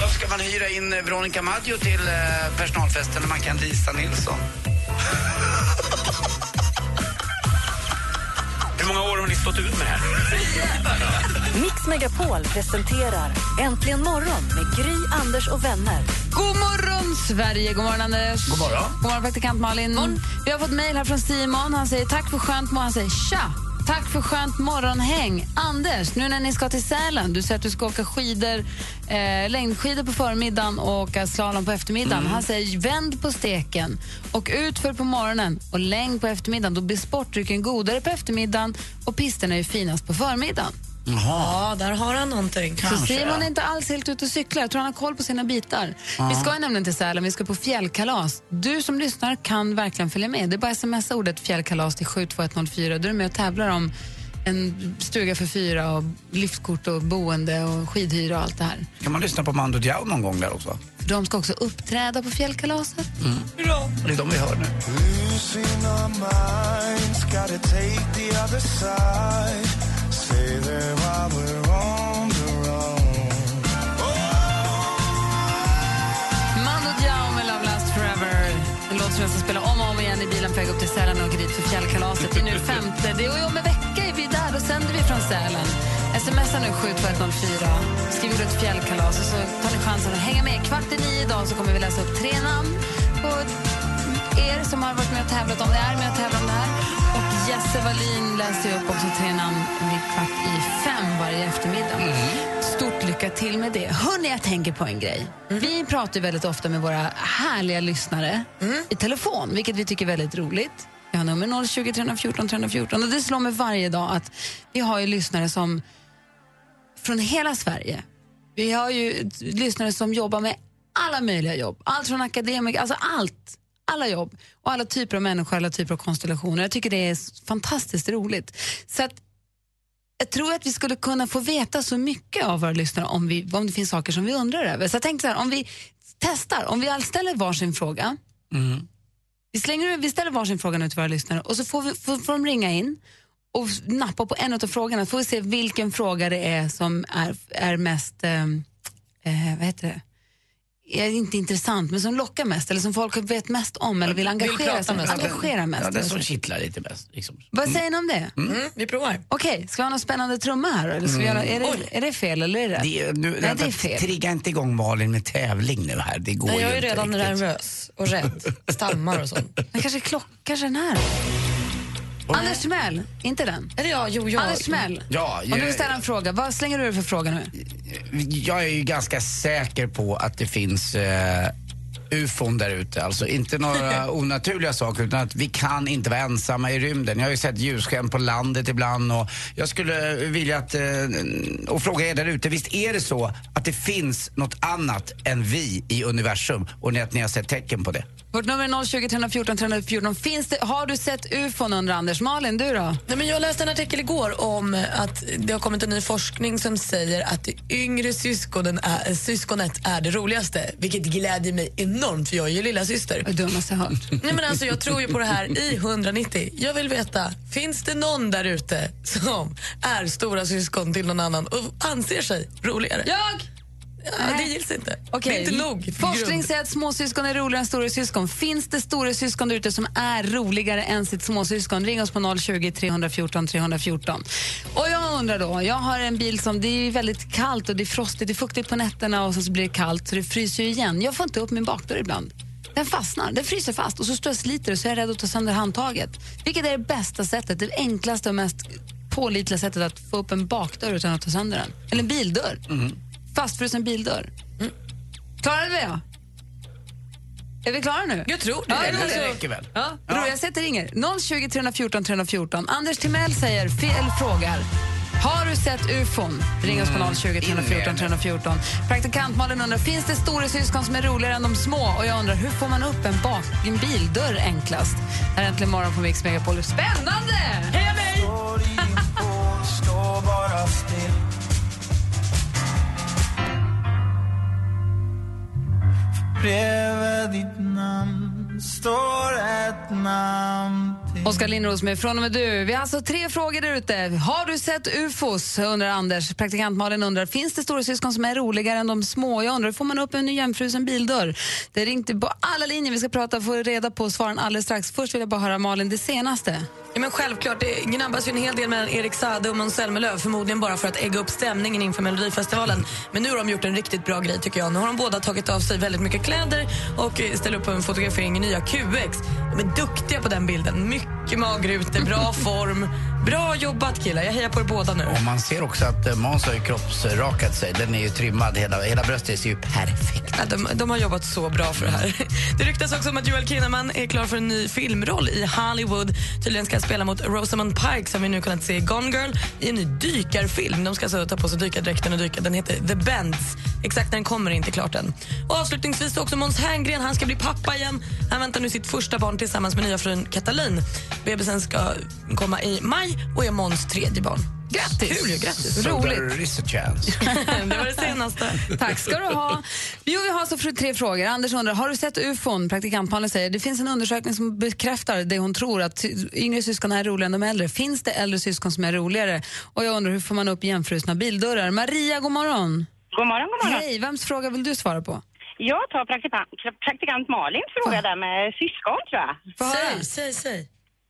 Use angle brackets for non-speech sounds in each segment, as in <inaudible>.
Varför ska man hyra in eh, Veronica Maggio till eh, personalfesten när man kan Lisa Nilsson? <laughs> Hur många år har ni stått ut med det här? Mix Megapol presenterar Äntligen morgon med Gry, Anders och vänner. God morgon, Sverige! God morgon, Anders. God morgon. God morgon, praktikant Malin. Vi har fått mejl här från Simon. Han säger tack för skönt morgon. Han säger tja! Tack för skönt morgonhäng. Anders, nu när ni ska till Sälen, du säger att du ska åka skidor, eh, längdskidor på förmiddagen och åka slalom på eftermiddagen. Han säger vänd på steken och utför på morgonen och längd på eftermiddagen. Då blir sportdrycken godare på eftermiddagen och pisterna är finast på förmiddagen. Jaha. Ja, där har han någonting. Så Kanske, Simon ja. är inte alls helt ute och cyklar. Jag tror han har koll på sina bitar. Vi ska ju nämligen till Sälen, vi ska på fjällkalas. Du som lyssnar kan verkligen följa med. Det är bara sms ordet fjällkalas till 72104. Då är du med och tävlar om en stuga för fyra och liftkort och boende och skidhyra och allt det här. Kan man lyssna på Mando Diao någon gång där också? För de ska också uppträda på fjällkalaset. Det är de vi hör nu. Mando Diao med Love Last Forever. En låt som jag ska om och om igen i bilen på väg upp till Sälen och åker dit för fjällkalaset. Det är nu femte. Det är om en vecka är vi där. Då sänder vi från Sälen. Smsa nu 72104. Skriv ordet fjällkalas och så tar ni chansen att hänga med. Kvart i nio idag så kommer vi läsa upp tre namn på er som har varit med och tävlat om det är med och tävlat om det här. Och Jesse Wallin läser upp också tre namn vid kvart i fem varje eftermiddag. Stort lycka till med det. Hörni, jag tänker på en grej. Vi pratar ju väldigt ofta med våra härliga lyssnare i telefon, vilket vi tycker är väldigt roligt. Vi har nummer 020 314 314 och det slår mig varje dag att vi har ju lyssnare som från hela Sverige. Vi har ju lyssnare som jobbar med alla möjliga jobb. Allt från akademiker, alltså allt. Alla jobb och alla typer av människor, alla typer av konstellationer. Jag tycker det är fantastiskt roligt. Så att jag tror att vi skulle kunna få veta så mycket av våra lyssnare om, vi, om det finns saker som vi undrar över. Så jag tänkte så här, om vi testar, om vi ställer varsin fråga. Vi, slänger, vi ställer varsin fråga nu till våra lyssnare och så får, vi, får, får de ringa in och nappa på en av frågorna. får vi se vilken fråga det är som är, är mest, eh, eh, vad heter det? Är inte intressant, men som lockar mest eller som folk vet mest om eller vill engagera sig mest engagera mest. Ja, den som kittlar lite bäst. Liksom. Vad säger ni om det? Mm, vi provar. Okej, ska vi ha någon spännande trumma här? Eller ska vi göra, är, det, är det fel eller är det rätt? Det är, nu, Nej, vänta, det är fel. Trigga inte igång Malin med tävling nu här. Det går Nej, ju jag är inte redan riktigt. nervös och rädd. Stammar och sånt. Men kanske klock, kanske den här. Anders Timell, inte den. Eller ja, jo, ja. Anders Timell, Ja, om du vill jag- ställa en fråga, vad slänger du för fråga nu? Jag är ju ganska säker på att det finns eh, ufon där ute. Alltså inte några <laughs> onaturliga saker utan att vi kan inte vara ensamma i rymden. Jag har ju sett ljussken på landet ibland och jag skulle vilja att, eh, och fråga er där ute, visst är det så det finns något annat än vi i universum och ni- att ni har sett tecken på det? Vårt nummer är 020 314 314. Finns det, har du sett ufon under Anders? Malin, du då? Nej, men jag läste en artikel igår om att det har kommit en ny forskning som säger att det yngre syskonen är, syskonet är det roligaste. Vilket glädjer mig enormt för jag är ju lilla syster. Jag hört. Nej, men alltså, jag tror ju på det här i 190. Jag vill veta, finns det någon där ute som är stora syskon till någon annan och anser sig roligare? Jag! Ja, det gills inte. Okej. Det är inte nog. Forskning grund. säger att småsyskon är roligare än stora syskon. Finns det stora syskon där ute som är roligare än sitt småsyskon? Ring oss på 020 314 314. Och jag undrar då, jag har en bil som, det är väldigt kallt och det är frostigt, det är fuktigt på nätterna och så blir det kallt så det fryser ju igen. Jag får inte upp min bakdörr ibland. Den fastnar, den fryser fast och så står jag och sliter och så är jag rädd att ta sönder handtaget. Vilket är det bästa sättet, det enklaste och mest pålitliga sättet att få upp en bakdörr utan att ta sönder den? Eller en bildörr. Fastfrusen bildörr. Klarade vi det? Är vi klara nu? Jag tror det. Ja, det så- räcker väl? Ja, ja. Jag sätter ringer. 020 314 314. Anders Timell säger, fel frågar. Har du sett ufon? Ring oss på 020 314 314. Praktikant Malin undrar, finns det stora syskon som är roligare än de små? Och jag undrar, hur får man upp en, bak, en bildörr enklast? Här är äntligen morgon på Mix Megapol. Spännande! Heja <laughs> mig! Oskar Lindros med Från och med du. Vi har alltså tre frågor där ute. Har du sett ufos? undrar Anders. Praktikant Malin undrar, finns det stora syskon som är roligare än de små? Jag undrar, får man upp en jämfrusen bildörr? Det ringde ringt på alla linjer. Vi ska prata och få reda på svaren alldeles strax. Först vill jag bara höra Malin, det senaste. Ja, men självklart, det gnabbas ju en hel del mellan Erik Saade och Måns Zelmerlöw förmodligen bara för att ägga upp stämningen inför Melodifestivalen. Men nu har de gjort en riktigt bra grej tycker jag. Nu har de båda tagit av sig väldigt mycket kläder och eh, ställer upp på en fotografering i nya QX. De är duktiga på den bilden. Mycket magrutor, bra form. Bra jobbat killar, jag hejar på er båda nu. Och man ser också att eh, Måns har ju kroppsrakat sig. Den är ju trimmad, hela, hela bröstet ser ju perfekt Ja, de, de har jobbat så bra för det här. Det ryktas också om att Joel Kinnaman är klar för en ny filmroll i Hollywood. Tydligen ska han spela mot Rosamund Pike som vi nu kunnat se i Gone Girl i en ny dykarfilm. De ska alltså ta på sig dykardräkten och dyka. Den heter The Bends. Exakt när den kommer är inte klart än. Och avslutningsvis också Måns Herngren. Han ska bli pappa igen. Han väntar nu sitt första barn tillsammans med nya frun Katalin. Bebisen ska komma i maj och är Måns tredje barn. Grattis! Kul grattis. So Roligt. there is a chance. det var det senaste. Tack ska du ha. Jo, vi har alltså för tre frågor. Anders undrar, har du sett ufon? Praktikantpanelen säger, det finns en undersökning som bekräftar det hon tror, att yngre syskon är roligare än de äldre. Finns det äldre syskon som är roligare? Och jag undrar, hur får man upp jämfrusna bildörrar? Maria, god morgon. God morgon, god morgon. Hej, vems fråga vill du svara på? Jag tar praktikant, praktikant Malins fråga där med syskon tror jag. Säg, säg, säg.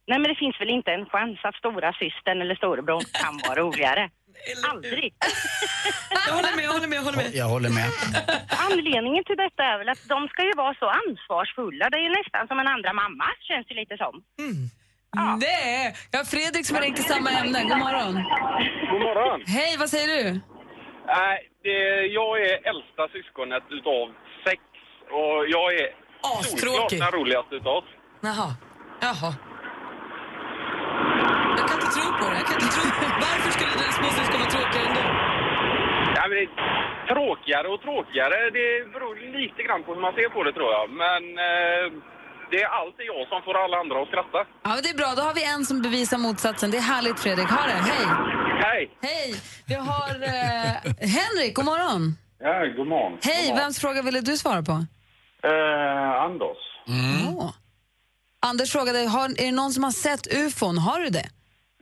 Nej men det finns väl inte en chans att stora systern eller storebror kan vara <laughs> roligare. Aldrig. Jag håller med, jag håller med, jag håller med. Jag håller med. Anledningen till detta är väl att de ska ju vara så ansvarsfulla. Det är ju nästan som en andra mamma, känns det lite som. Ja. Nej, jag har Fredrik som har ringt i samma ämne. God morgon. God morgon. Hej, vad säger du? Nej, det, jag är äldsta syskonet utav sex och jag är solklart den roligaste utav oss. Jaha. Jaha. Tro på det. Jag kan inte tro. Varför skulle dina småsyskon vara tråkigare än du? Ja, men det är tråkigare och tråkigare, det beror lite grann på hur man ser på det tror jag. Men eh, det är alltid jag som får alla andra att skratta. Ja, men det är bra. Då har vi en som bevisar motsatsen. Det är härligt, Fredrik. Ha det. Hej. Hej! Hej. Vi har eh, Henrik. God morgon. Ja, god morgon. Hej. Vems fråga ville du svara på? Eh, Anders. Åh. Anders frågade, har, är det någon som har sett ufon? Har du det?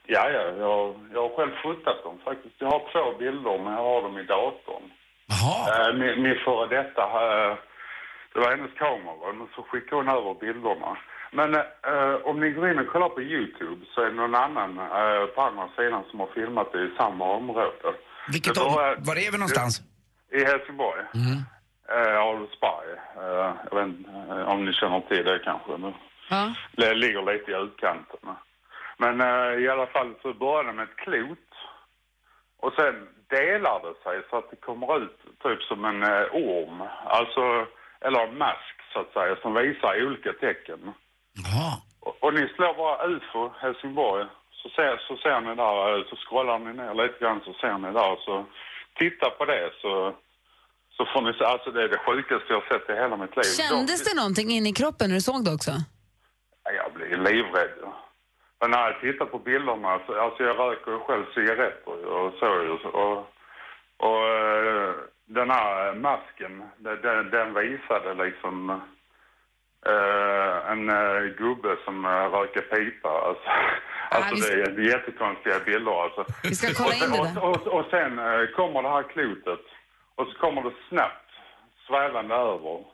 Ja, ja, jag, jag har själv fotat dem faktiskt. Jag har två bilder, men jag har dem i datorn. Jaha. Eh, min, min före detta, eh, det var hennes kamera, men så skickade hon över bilderna. Men eh, om ni går in och kollar på Youtube så är det någon annan eh, på andra sidan som har filmat det i samma område. Vilket Det om, var, är vi någonstans? I Helsingborg. Mm. Eh, Adolfsberg. Eh, jag vet inte om ni känner till det kanske. Men Ja. det ligger lite i utkanten. Men eh, i alla fall så börjar det med ett klot. Och sen delar det sig så att det kommer ut typ som en eh, orm. Alltså, eller en mask så att säga, som visar olika tecken. Jaha. Och, och ni slår bara UFO Helsingborg. Så ser, så ser ni där, eh, så scrollar ni ner lite grann så ser ni där. Så titta på det så, så får ni se, alltså det är det sjukaste jag sett i hela mitt liv. Kändes det någonting in i kroppen när du såg det också? Ja, Jag blir livrädd. Men när jag tittar på bilderna, så, alltså jag röker ju själv cigaretter och så ju. Och, och eh, den här masken, den, den, visade liksom eh, en eh, gubbe som uh, röker pipa. Alltså, <laughs> alltså vi det är jättekonstiga bilder alltså. Vi ska kolla in det där. och, och, och sen eh, kommer det här klotet och så kommer det snabbt svävande över.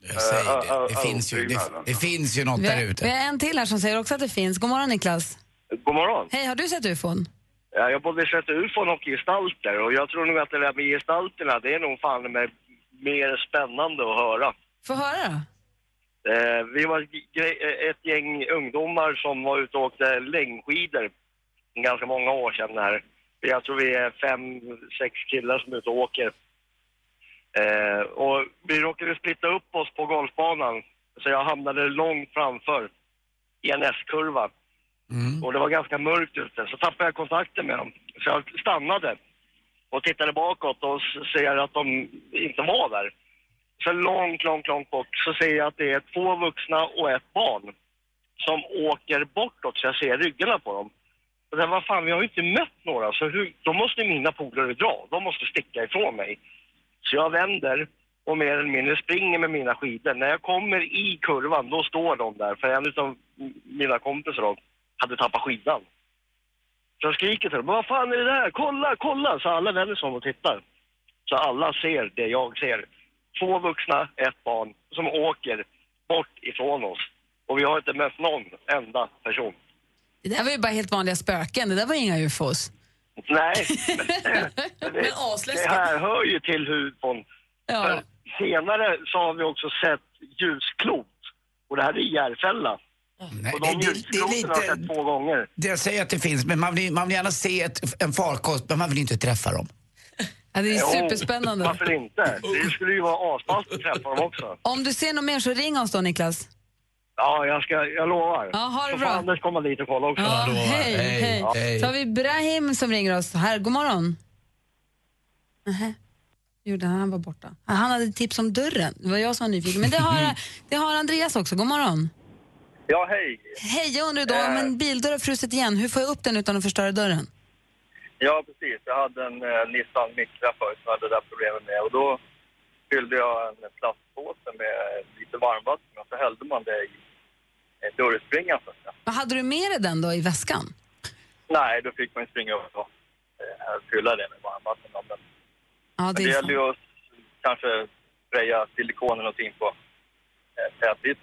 Jag säger ö- det. Det finns ju, det, det finns ju något Vi där har, vi ute. har en till här som säger också att det finns. God morgon Niklas. God morgon. Hej, har du sett ufon? Ja, Jag har både sett ufon och gestalter och jag tror nog att det där med gestalterna, det är nog fan med mer spännande att höra. Få höra då. Eh, vi var eh, ett gäng ungdomar som var ute och åkte längdskidor ganska många år sedan här. Jag tror vi är fem, sex killar som är ute och åker. Eh, och vi råkade splitta upp oss på golfbanan, så jag hamnade långt framför i en S-kurva. Och det var ganska mörkt ute. Så tappade jag kontakten med dem. Så jag stannade och tittade bakåt och ser att de inte var där. Så långt, långt, långt bort så ser jag att det är två vuxna och ett barn som åker bortåt så jag ser ryggarna på dem. Och sen, vad fan, vi har ju inte mött några så hur, då måste mina polare dra. De måste sticka ifrån mig. Så jag vänder och mer eller mindre springer med mina skidor. När jag kommer i kurvan, då står de där. För en av mina kompisar då, hade tappat skidan. Så jag skriker till dem, vad fan är det där? Kolla, kolla! Så alla vänder sig om och tittar. Så alla ser det jag ser. Två vuxna, ett barn, som åker bort ifrån oss. Och vi har inte mött någon enda person. Det där var ju bara helt vanliga spöken, det där var inga ufos. Nej, <laughs> men det, det här hör ju till huvudfond. Ja. För senare så har vi också sett ljusklot. Och det här är Järfälla. Nej, och de det- det- det är ljuskloten har jag lite- sett två gånger. Det jag säger att det finns, men man vill, man vill gärna se ett, en farkost, men man vill inte träffa dem. Ja, det är Jo, superspännande. Varför inte? Det skulle ju vara asballt att träffa dem också. Om du ser något mer så ring oss då, Niklas. Ja, jag, ska, jag lovar. Ja, ha det så bra. får Anders komma dit och kolla också. Ja, hej, hej. Ja. Så har vi Brahim som ringer oss. Här, god morgon. Nähä. Gjorde han, han var borta. Han hade ett tips om dörren. Det var jag som var nyfiken. Men det har, <laughs> det har Andreas också. God morgon. Ja, hej. Hej, jag undrar då Eh. om en bildörr har frusit igen. Hur får jag upp den utan att förstöra dörren? Ja, precis. Jag hade en eh, Nissan Micra förut som jag hade det där problemet med. Och då fyllde jag en plastpåse med lite varmvatten och så hällde man det i eh, dörrspringan. Säga. Vad hade du med dig den då i väskan? Nej, då fick man ju springa upp och eh, fylla det med varmvatten. Men, Ja, men det är gäller ju att kanske spraya silikon eller någonting på eh, det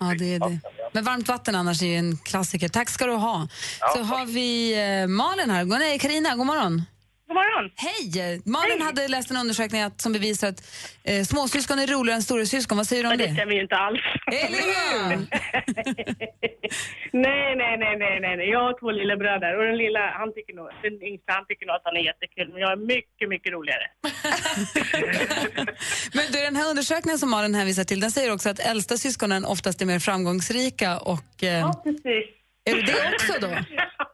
Ja, det är det. Men varmt vatten annars är ju en klassiker. Tack ska du ha. Så har vi eh, Malin här. Nej, Carina, god morgon. God morgon. Hej! Malin hade läst en undersökning att, som bevisar att eh, småsyskon är roligare än storasyskon. Vad säger du om Men det det? stämmer ju inte alls. Eller hur? <laughs> nej, nej, nej, nej, nej, nej. Jag har två lillebröder och den lilla, han tycker nog, den yngsta, han tycker nog att han är jättekul. Men jag är mycket, mycket roligare. <laughs> Men du, den här undersökningen som Malin hänvisar till, den säger också att äldsta syskonen oftast är mer framgångsrika och... Eh, Ja, precis. Är det det också då? <laughs>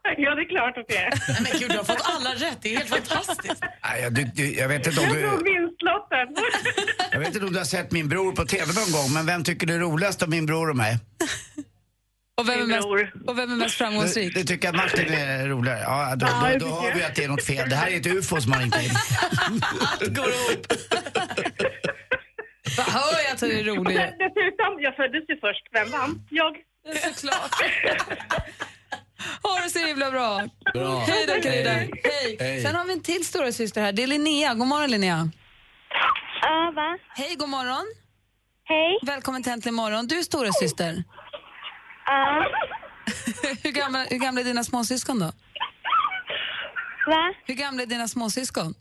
<laughs> ja, det är klart att det är. Men gud, du har fått alla rätt. Det är helt fantastiskt. Nej, jag, du, du, jag, vet inte om Jag drog du, vinstlotten. <laughs> jag vet inte om du har sett min bror på TV någon gång, men vem tycker du är roligast av min bror och mig? Och vem, är Min mest, och vem är mest Du, framgångsrik? du tycker att Martin är roligare? Ja, då, då, då tycker har jag. vi att det är något fel. Det här är ett ufo som har ringt in. Allt går ihop. <laughs> Vad hör jag att du är rolig? Dessutom, jag föddes ju först. Vem vann? Jag. Såklart. Ha det så himla bra. Bra. Hej då, Carina. Hej. Hej. Hej. Sen har vi en till stora syster här. Det är Linnea. God morgon, Linnea. Ja, va? Hej, god morgon. Hej. Välkommen till Äntligen morgon. Du är stora syster. Ja. <laughs> hur, gamla, hur gamla är dina småsyskon då? Va? Hur gamla är dina småsyskon?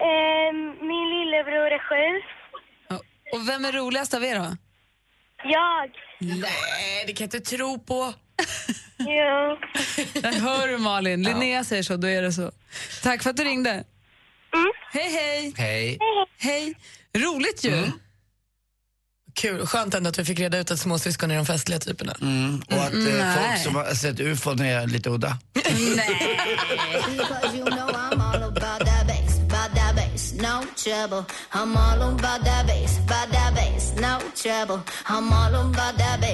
Ehm, min lillebror är sju. Och vem är roligast av er då? Jag. Nej, det kan jag inte tro på. <laughs> Jo. Där hör du Malin. Linnea säger så, då är det så. Tack för att du ringde. Mm. Hej, hej. Hej. Hej. Roligt ju. Kul. Skönt ändå att vi fick reda ut att småsyskon är de festliga typerna. Mm, och att eh, Nej. folk som har sett ufon är lite udda. Nej. No trouble. I'm all about that bass, about that bass, no trouble. I'm all about that bass,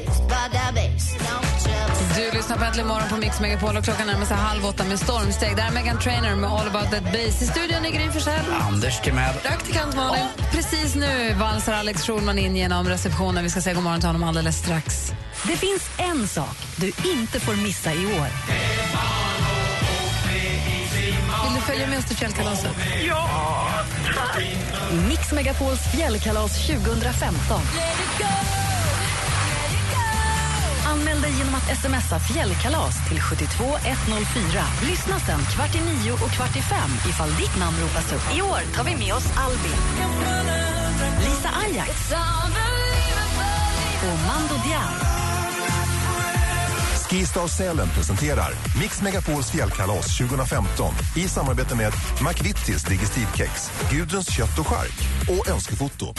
Äntligen morgon på Mix Megapol och klockan närmar sig halv åtta med stormsteg. Det här är Megan Trainer med All about that bass. I studion är Gry Forssell. Anders Timell. Praktikant Malin. Precis nu valsar Alex Schulman in genom receptionen. Vi ska säga god morgon till honom alldeles strax. Det finns en sak du inte får missa i år. Vill du följa med oss till fjällkalaset? Mix Megapols fjällkalas 2015. Anmäl dig genom att smsa fjällkalas till 72104. Lyssna sen kvart i nio och kvart i fem ifall ditt namn ropas upp. I år tar vi med oss Albin, Lisa Ajax och Mando Diao. Skistar Sälen presenterar Mix Megapols fjällkalas 2015 i samarbete med McVittys Digestivkex, Gudruns kött och chark och Önskefoto.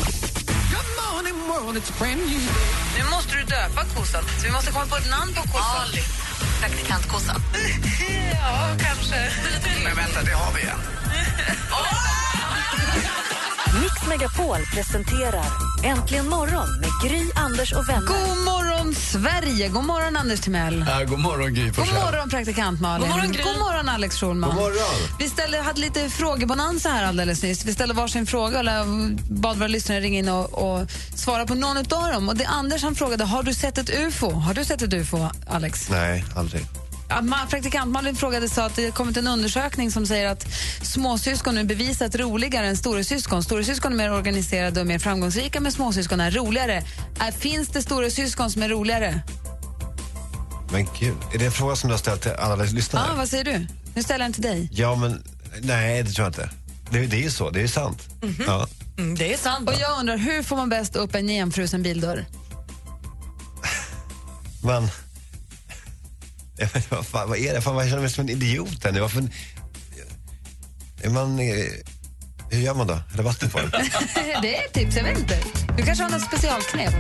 Nu måste du döpa kossan. Så vi måste komma på ett namn på kossan. praktikantkossan? <laughs> ja, kanske. Men vänta, det har vi igen. <laughs> Mix Megapol presenterar Äntligen morgon med Gry, Anders och vänner. God morgon, Sverige! God morgon, Anders Timell. Ja, god morgon, Gry God morgon, praktikant Malin. God morgon, Gry. God morgon, Alex Schulman. God morgon. Vi ställde, hade lite frågebonanza här alldeles nyss. Vi ställde varsin fråga och bad våra lyssnare ringa in och, och svara på någon av dem. Och det Anders han frågade, har du sett ett UFO? Har du sett ett UFO, Alex? Nej, aldrig. Praktikant Malin frågade så att det har kommit en undersökning som säger att småsyskon nu bevisat roligare än storasyskon. Storasyskon är mer organiserade och mer framgångsrika, men småsyskon är roligare. Finns det storasyskon som är roligare? Men gud, är det en fråga som du har ställt till alla lyssnare? Ja, vad säger du? Nu ställer jag den till dig. Ja, men nej, det tror jag inte. Det, det är ju så, det är sant. Ja. Mm, det är sant. Och jag undrar, hur får man bäst upp en igenfrusen bildörr? Men... Vad, fan, vad är det? Fan, jag känner mig som en idiot här nu. Varför... Är man... eh, Hur gör man då? Eller vatten på den? <laughs> det är ett tips, jag vet inte. Du kanske har något specialknep?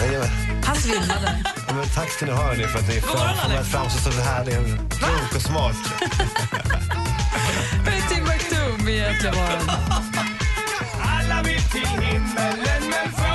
Nej, Han svimmade. Ja, men tack ska ni ha hörni, för att ni morgon, fram, får mig att framstå så härlig, klok och smart. Det är Timbuktu med Äntligen morgon. Alla vill till himmelen men få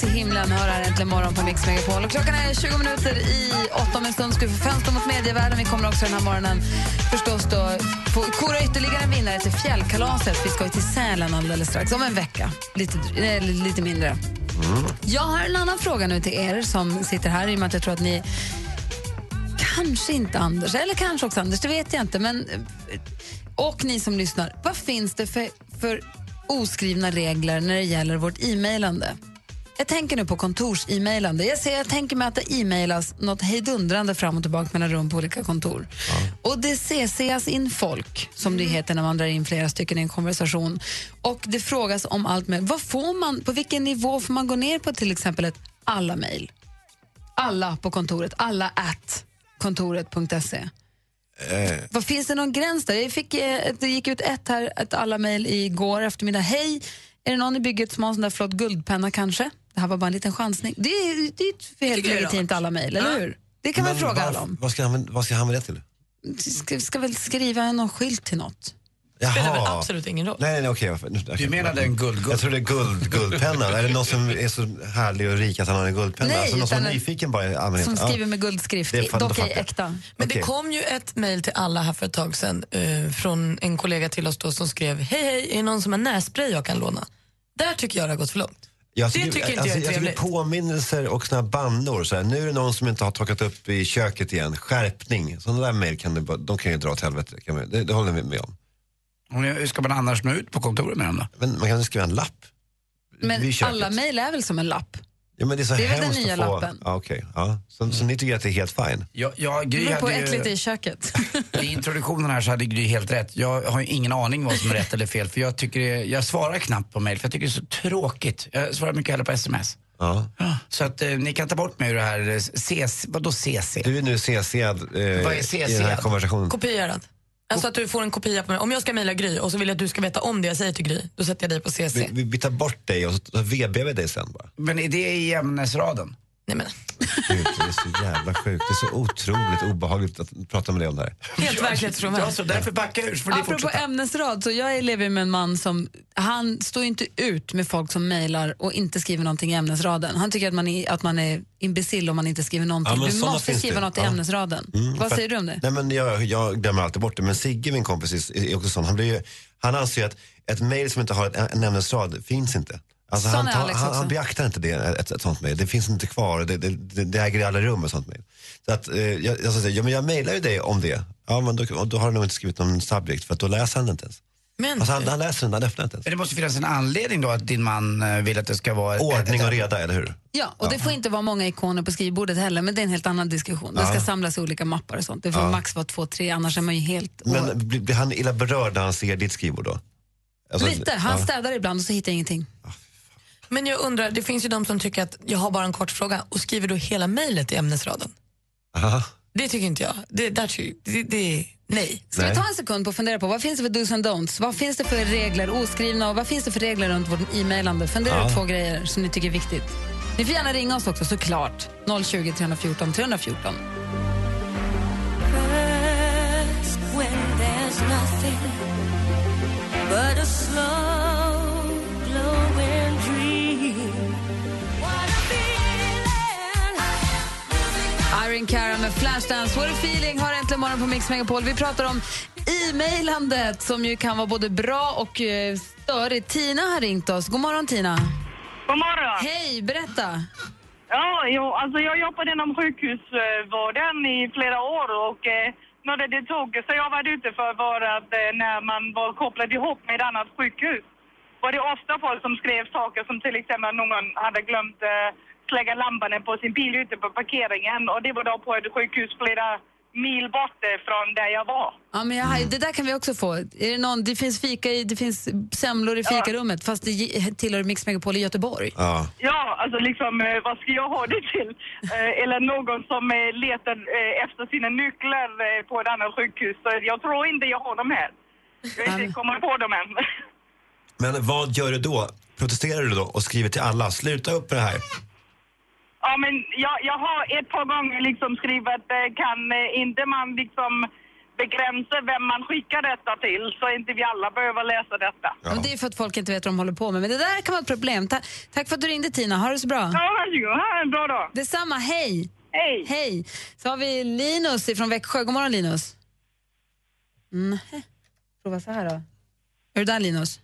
till himlen hör här äntligen morgon på Mix Megapol. Och klockan är 20 minuter i åtta om en stund ska vi få fönster mot medievärlden. Vi kommer också den här morgonen förstås då få kora ytterligare en vinnare till fjällkalaset. Vi ska ju till Sälen alldeles strax, om en vecka. Lite, eh, lite mindre. Jag har en annan fråga nu till er som sitter här i och med att jag tror att ni Kanske inte Anders, eller kanske också Anders, det vet jag inte. Men, eh, och ni som lyssnar, vad finns det för, för oskrivna regler när det gäller vårt e-mailande? Jag tänker nu på kontors-e-mailande. Jag, ser, jag tänker mig att det e-mailas något hejdundrande fram och tillbaka mellan rum på olika kontor. Och det CCas in folk, som det heter när man drar in flera stycken i en konversation. Och det frågas om allt med, vad får man, på vilken nivå får man gå ner på till exempel ett alla mejl? Alla på kontoret, alla at kontoret.se. Eh, Vad finns det någon gräns där? Jag fick, eh, det gick ut ett, här, ett alla mejl igår eftermiddag. Hej, är det någon i bygget som har en sån där flott guldpenna kanske? Det här var bara en liten chansning. Det är, det är helt legitimt alla mejl, eller hur? Det kan man fråga alla om. Vad ska, han, vad ska han med det till? Ska, ska väl skriva någon skylt till något? Spelar väl absolut ingen roll. Nej, nej, nej, okej. nu- okej. menade en guld, Jag tror det är guld, guldpennan. är det någon som är så härlig och rik att han har en guldpenna? Nej, alltså någon som är en- nyfiken bara i allmänhet? Som Ja. skriver med guldskrift, Det är dock ej jag. äkta. Men det Okej. kom ju ett mejl till alla här för ett tag sedan eh, från en kollega till oss då som skrev Hej hej, är det någon som har nässpray jag kan låna? Där tycker jag det har gått för långt. Jag det tycker inte jag är alltså, jag trevligt. tycker påminnelser och såna här bannor. Så här, nu är det någon som inte har torkat upp i köket igen. Skärpning. Sådana där mejl kan, du de kan ju dra åt helvete. Det, det håller vi med om. Hur ska man annars nå ut på kontoret med dem då? Men man kan skriva en lapp. Men alla mejl är väl som en lapp? Ja, men det är så Det är väl den nya få... lappen? Ja, okej. Ja. Så, så ni tycker att det är helt fine? Ja, ja, Det Gry beror på hade äckligt det ju, i köket. I introduktionen här så hade Gry helt rätt. Jag har ju ingen aning vad som är rätt eller fel för jag, tycker det, jag svarar knappt på mejl för jag tycker det är så tråkigt. Jag svarar mycket hellre på sms. Ja. Så att eh, ni kan ta bort mig ur det här, eh, CC, vadå CC? Du är nu CC'ad eh, Vad är i CC'ad? den här konversationen. Kopierad. Alltså att du får en kopia på mig. Om jag ska mejla Gry och så vill jag att du ska veta om det jag säger till Gry, då sätter jag dig på CC. Vi, vi, tar bort dig och så så VB vi dig sen bara. Men är det i ämnesraden? Nej men, Gud, det är så jävla sjukt. Det är så otroligt obehagligt att prata med dig om det här. helt verklighetsfrånvänt. Ja, så därför backar jag ur Apropå fortsätta. ämnesrad, så jag lever med en man som han står inte ut med folk som mejlar och inte skriver någonting i ämnesraden. Han tycker att man är, att man är imbecill om man inte skriver någonting. Ja, du måste skriva det. något i Ja. ämnesraden. Mm, Vad säger du om det? Nej, men jag, jag glömmer alltid bort det. Men Sigge, min kompis, är också sån. Han, blir ju, han anser ju att ett mejl som inte har ett, en ämnesrad finns inte. Alltså han, tar, Alex han, han beaktar inte det, ett, ett sånt mejl. Det finns inte kvar. Det, det, det, det äger i alla rum ett sånt mejl. Så att, eh, jag, jag, säga, ja, men jag mejlar ju dig om det. Ja, men då, då har du nog inte skrivit någon subject för att då läser han det inte ens. Men, Alltså, han, han läser den, han öppnar inte ens. Men det måste finnas en anledning då att din man eh, vill att det ska vara... Ordning och reda, eller hur? Ja, och det får inte vara många ikoner på skrivbordet heller, men det är en helt annan diskussion. Det ska Ja. samlas i olika mappar och sånt. Det får Ja. max vara två, tre, annars är man ju helt... Men blir, blir han illa berörd när han ser ditt skrivbord då? Alltså, Lite, han ja. städar ibland och så hittar jag ingenting. Men jag undrar, det finns ju de som tycker att jag har bara en kort fråga och skriver då hela mejlet i ämnesraden. Aha. Det tycker inte jag. Det, där, ty- det, det, nej. Ska vi ta en sekund på att fundera på vad finns det för dos and don'ts? Vad finns det för regler, oskrivna och vad finns det för regler runt vårt e-mailande? Fundera Ja. ut två grejer som ni tycker är viktigt. Ni får gärna ringa oss också såklart. 020 314 314. when Irene Cara med Flashdance. What a feeling har äntligen morgon på Mix Megapol. Vi pratar om e-mailandet som ju kan vara både bra och eh, störigt. Tina har ringt oss. God morgon Tina. God morgon. Hej, berätta. Ja, jo, alltså jag jobbade inom sjukhusvården i flera år och eh, när det, det tog så jag var ute för var att eh, när man var kopplad ihop med ett annat sjukhus var det ofta folk som skrev saker som till exempel någon hade glömt eh, släcka lampan på sin bil ute på parkeringen och det var då på ett sjukhus flera mil bort från där jag var. Ja, men jag, det där kan vi också få. Är det, någon, det finns fika i, det finns semlor i fikarummet fast det tillhör Mix Megapol i Göteborg. Ja. Ja, alltså liksom eh, vad ska jag ha det till? <laughs> Eh, eller någon som eh, letar efter sina nycklar på ett annat sjukhus. Så jag tror inte jag har dem här. Jag har inte kommit på dem än. <laughs> Men vad gör du då? Protesterar du då och skriver till alla, sluta upp med det här? Ja, men jag, jag har ett par gånger liksom skrivit, eh, kan eh, inte man liksom begränsa vem man skickar detta till så inte vi alla behöver läsa detta. Men det är för att folk inte vet vad de håller på med. Men det där kan vara ett problem. Ta tack för att du ringde Tina. Ha det så bra. Ja, varsågod. Ha en bra dag. Detsamma. Hej. Hej. Hej. Så har vi Linus från Växjö. God morgon Linus. Mm. Prova så här då. Är du där Linus?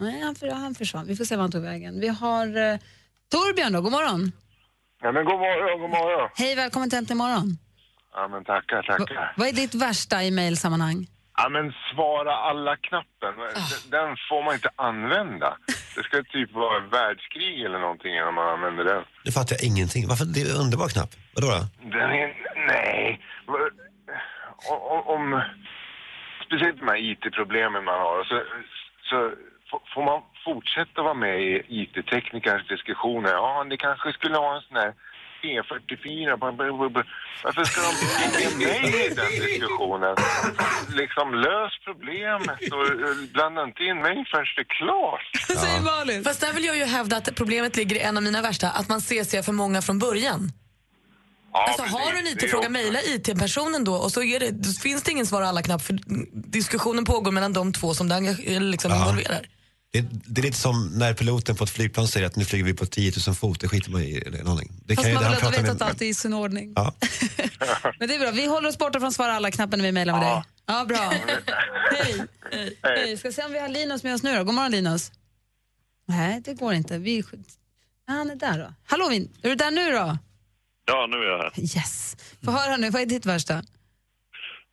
Nej, han, för, han försvann. Vi får se var han tog vägen. Vi har eh, Torbjörn då. God morgon. Ja, men god morgon, god morgon. Hej, välkommen till Äntligen morgon. Ja, men tackar, tackar. Vad är ditt värsta i mejlsammanhang? Ja, men svara alla-knappen, den får man inte använda. Det ska typ vara världskrig eller någonting innan man använder den. Nu fattar jag ingenting. Varför? Det är en underbar knapp. Vadå då? Den är... Nej. O- o- Om... Speciellt de här IT-problemen man har, så, så får man fortsätta vara med i IT-teknikerns diskussioner. Ja, det kanske skulle ha en sån här P44. b- b- b- Varför ska de hänga <laughs> med i den diskussionen? Liksom lös problemet och blanda inte in mig förrän det är klart. <laughs> Säger Malin. Fast där vill jag ju hävda att problemet ligger i en av mina värsta, att man ser sig för många från början. Ja, alltså, precis. har du en IT-fråga, mejla IT-personen då och så är det, finns det ingen svar alla knapp för diskussionen pågår mellan de två som engage- liksom involverar. Det, det är lite som när piloten på ett flygplan säger att nu flyger vi på 10 000 fot. Det skiter man i. Någonting. Det Fast ju man vill ändå veta att allt är i sin ordning. Ja. <laughs> Men det är bra. Vi håller oss borta från svara alla-knappen när vi mejlar med dig. Ja, bra. Hej. Hej. Hej. Ska se om vi har Linus med oss nu då. God morgon Linus. Nej, det går inte. Vi... Han är där då. Hallå, är du där nu då? Ja, nu är jag här. Yes. Få höra nu, vad är ditt värsta?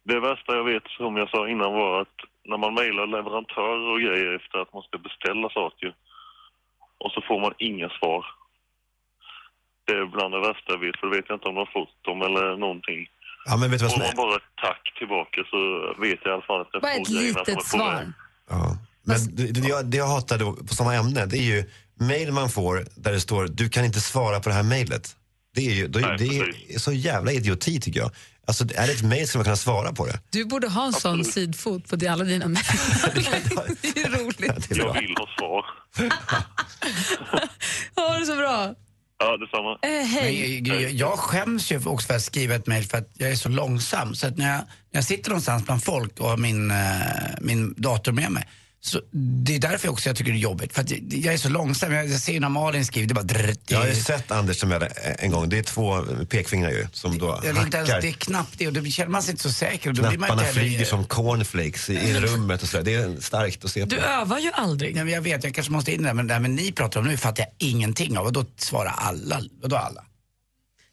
Det värsta jag vet, som jag sa innan, var att när man mejlar leverantörer och grejer efter att man ska beställa saker och så får man inga svar. Det är bland det värsta jag vet, för då vet jag inte om de har fått dem eller någonting. Ja, men vet du vad Får som man är? bara ett tack tillbaka så vet jag i alla fall att jag Bara får ett grejerna litet svar. Ja. Men det, det, jag, det jag hatar då på samma ämne, det är ju mejl man får där det står du kan inte svara på det här mejlet. Det är ju då, det är så jävla idioti tycker jag. Alltså, är det ett mejl ska man kunna svara på det. Du borde ha en sån sidfot på alla dina mejl. <laughs> det är roligt. Jag vill ha svar. <laughs> Ha det så bra. Ja, detsamma. Eh, hej. Men jag, jag skäms ju också för att skriva ett mejl för att jag är så långsam. Så att när jag, när jag sitter någonstans bland folk och har min, eh, min dator med mig så det är därför också jag tycker det är jobbigt. För att jag, är så långsam. Jag, ser när Malin skriver, det är bara drrrt, Jag har ju är- sett Anders som jag en gång. Det är två pekfingrar ju som då det är inte ens, hackar. det är knappt det och då känner man sig inte så säker. Och då blir man Knapparna inte heller- flyger som cornflakes i, i rummet och sådär. Det är starkt att se på. övar ju aldrig. Nej, men jag vet, jag kanske måste in där, men det här med ni pratar om nu fattar jag ingenting av. Och då svarar alla. Och då alla.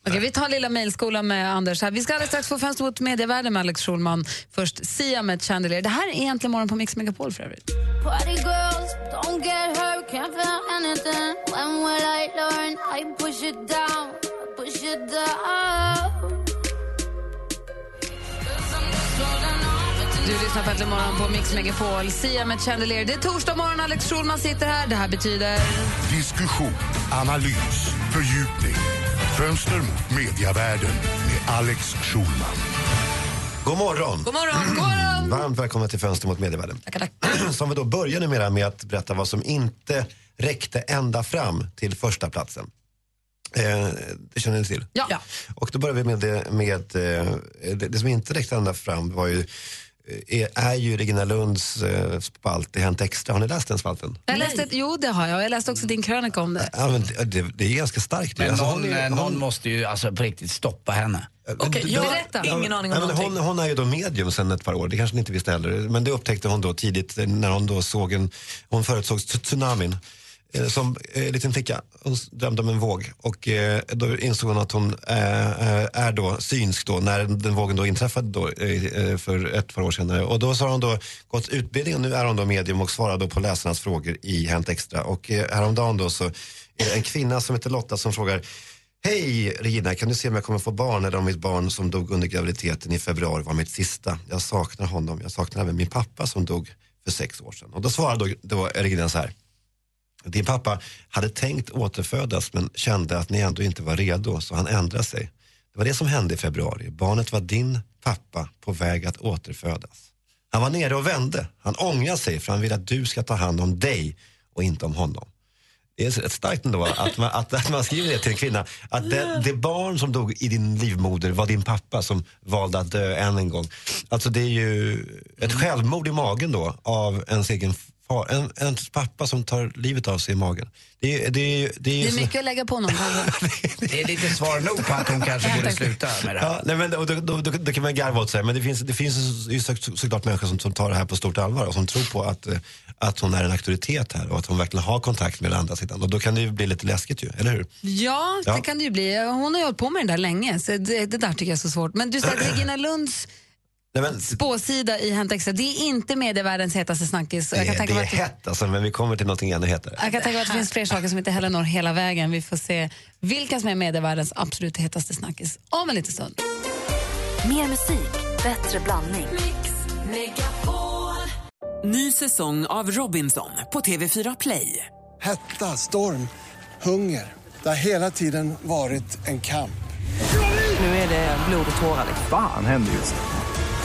Okay, vi tar lilla mejlskola med Anders. Här. Vi ska alldeles strax få fönster mot medievärlden med Alex Schulman. Först Sia med Chandelier. Det här är egentligen morgon på Mix Megapol för övrigt. Party girls, Du lyssnar på Äntligen morgon på Mix Megapol. Sia med Chandelier. Det är torsdag morgon, Alex Schulman sitter här. Det här betyder... Diskussion, analys, fördjupning. Fönster mot mediavärlden med Alex Schulman. God morgon! God morgon! God morgon! <clears throat> Varmt välkomna till Fönster mot medievärlden. <clears throat> Som vi då börjar numera med att berätta vad som inte räckte ända fram till första platsen. Eh, det känner ni till? Ja. Och då börjar vi med det, med, eh, det, det som inte räckte ända fram var ju, är, är ju Regina Lunds eh, spalt i Hänt Extra. Har ni läst den spalten? Jag läste, jo, det har jag. Jag läste också din krönika om det. Ja, men det, det, det är ganska starkt. ju. Men Alltså, någon, hon är- eh, någon hon- måste ju alltså på riktigt stoppa henne. Okej, jag har Berätta. ingen aning Ja, om men hon, någonting. hon är ju då medium sedan ett par år, det kanske ni inte visste heller. Men det upptäckte hon då tidigt eh, när hon då såg en, hon förutsåg tsunamin eh, Som eh, liten flicka, hon drömde om en våg och eh, då insåg hon att hon eh, eh, är då synsk då när den vågen då inträffade då, eh, eh, för ett par år senare. Och då så har hon då gått utbildning och nu är hon då medium och svarar då på läsarnas frågor i Hänt Extra. Och eh, häromdagen då så är det en kvinna som heter Lotta som frågar Hej Regina, kan du se om jag kommer få barn eller om mitt barn som dog under graviditeten i februari var mitt sista? Jag saknar honom. Jag saknar även min pappa som dog för sex år sedan. Och då svarade då, då Regina så här. Din pappa hade tänkt återfödas men kände att ni ändå inte var redo så han ändrade sig. Det var det som hände i februari. Barnet var din pappa på väg att återfödas. Han var nere och vände. Han ångrar sig för han vill att du ska ta hand om dig och inte om honom. Det är rätt starkt ändå att man, att, att man skriver det till en kvinna. Att det, det barn som dog i din livmoder var din pappa som valde att dö än en gång. Alltså det är ju ett självmord i magen då av ens egen far. En, ens pappa som tar livet av sig i magen. Det, är- det, är- det, är Det är så- mycket att lägga på någon. <laughs> Det är lite svar nog på att hon kanske borde sluta med det här. Ja, nej, men, och då, då, då, då kan man garva åt sig. Men det finns, det finns ju så, såklart människor som, som tar det här på stort allvar och som tror på att, eh, att hon är en auktoritet här och att hon verkligen har kontakt med den andra sidan. Och då kan det ju bli lite läskigt ju, eller hur? Ja, det Ja. kan det ju bli. Hon har ju hållit på med det där länge, så det, det där tycker jag är så svårt. Men du säger att <clears throat> Regina Lunds men, spåsida i Hänt Extra, det är inte medievärldens hetaste snackis. det, Jag kan det tänka är mig att det, hett alltså, men vi kommer till någonting ännu hetare. jag kan tänka mig att det finns fler saker som inte heller når hela vägen. Vi får se vilka som är medievärldens absolut hetaste snackis om en liten stund. Mer musik, bättre blandning. Ny säsong av Robinson på TV4 Play. Hetta, storm, hunger. Det har hela tiden varit en kamp. Nu är det blod och tårar. liksom. Fan händer just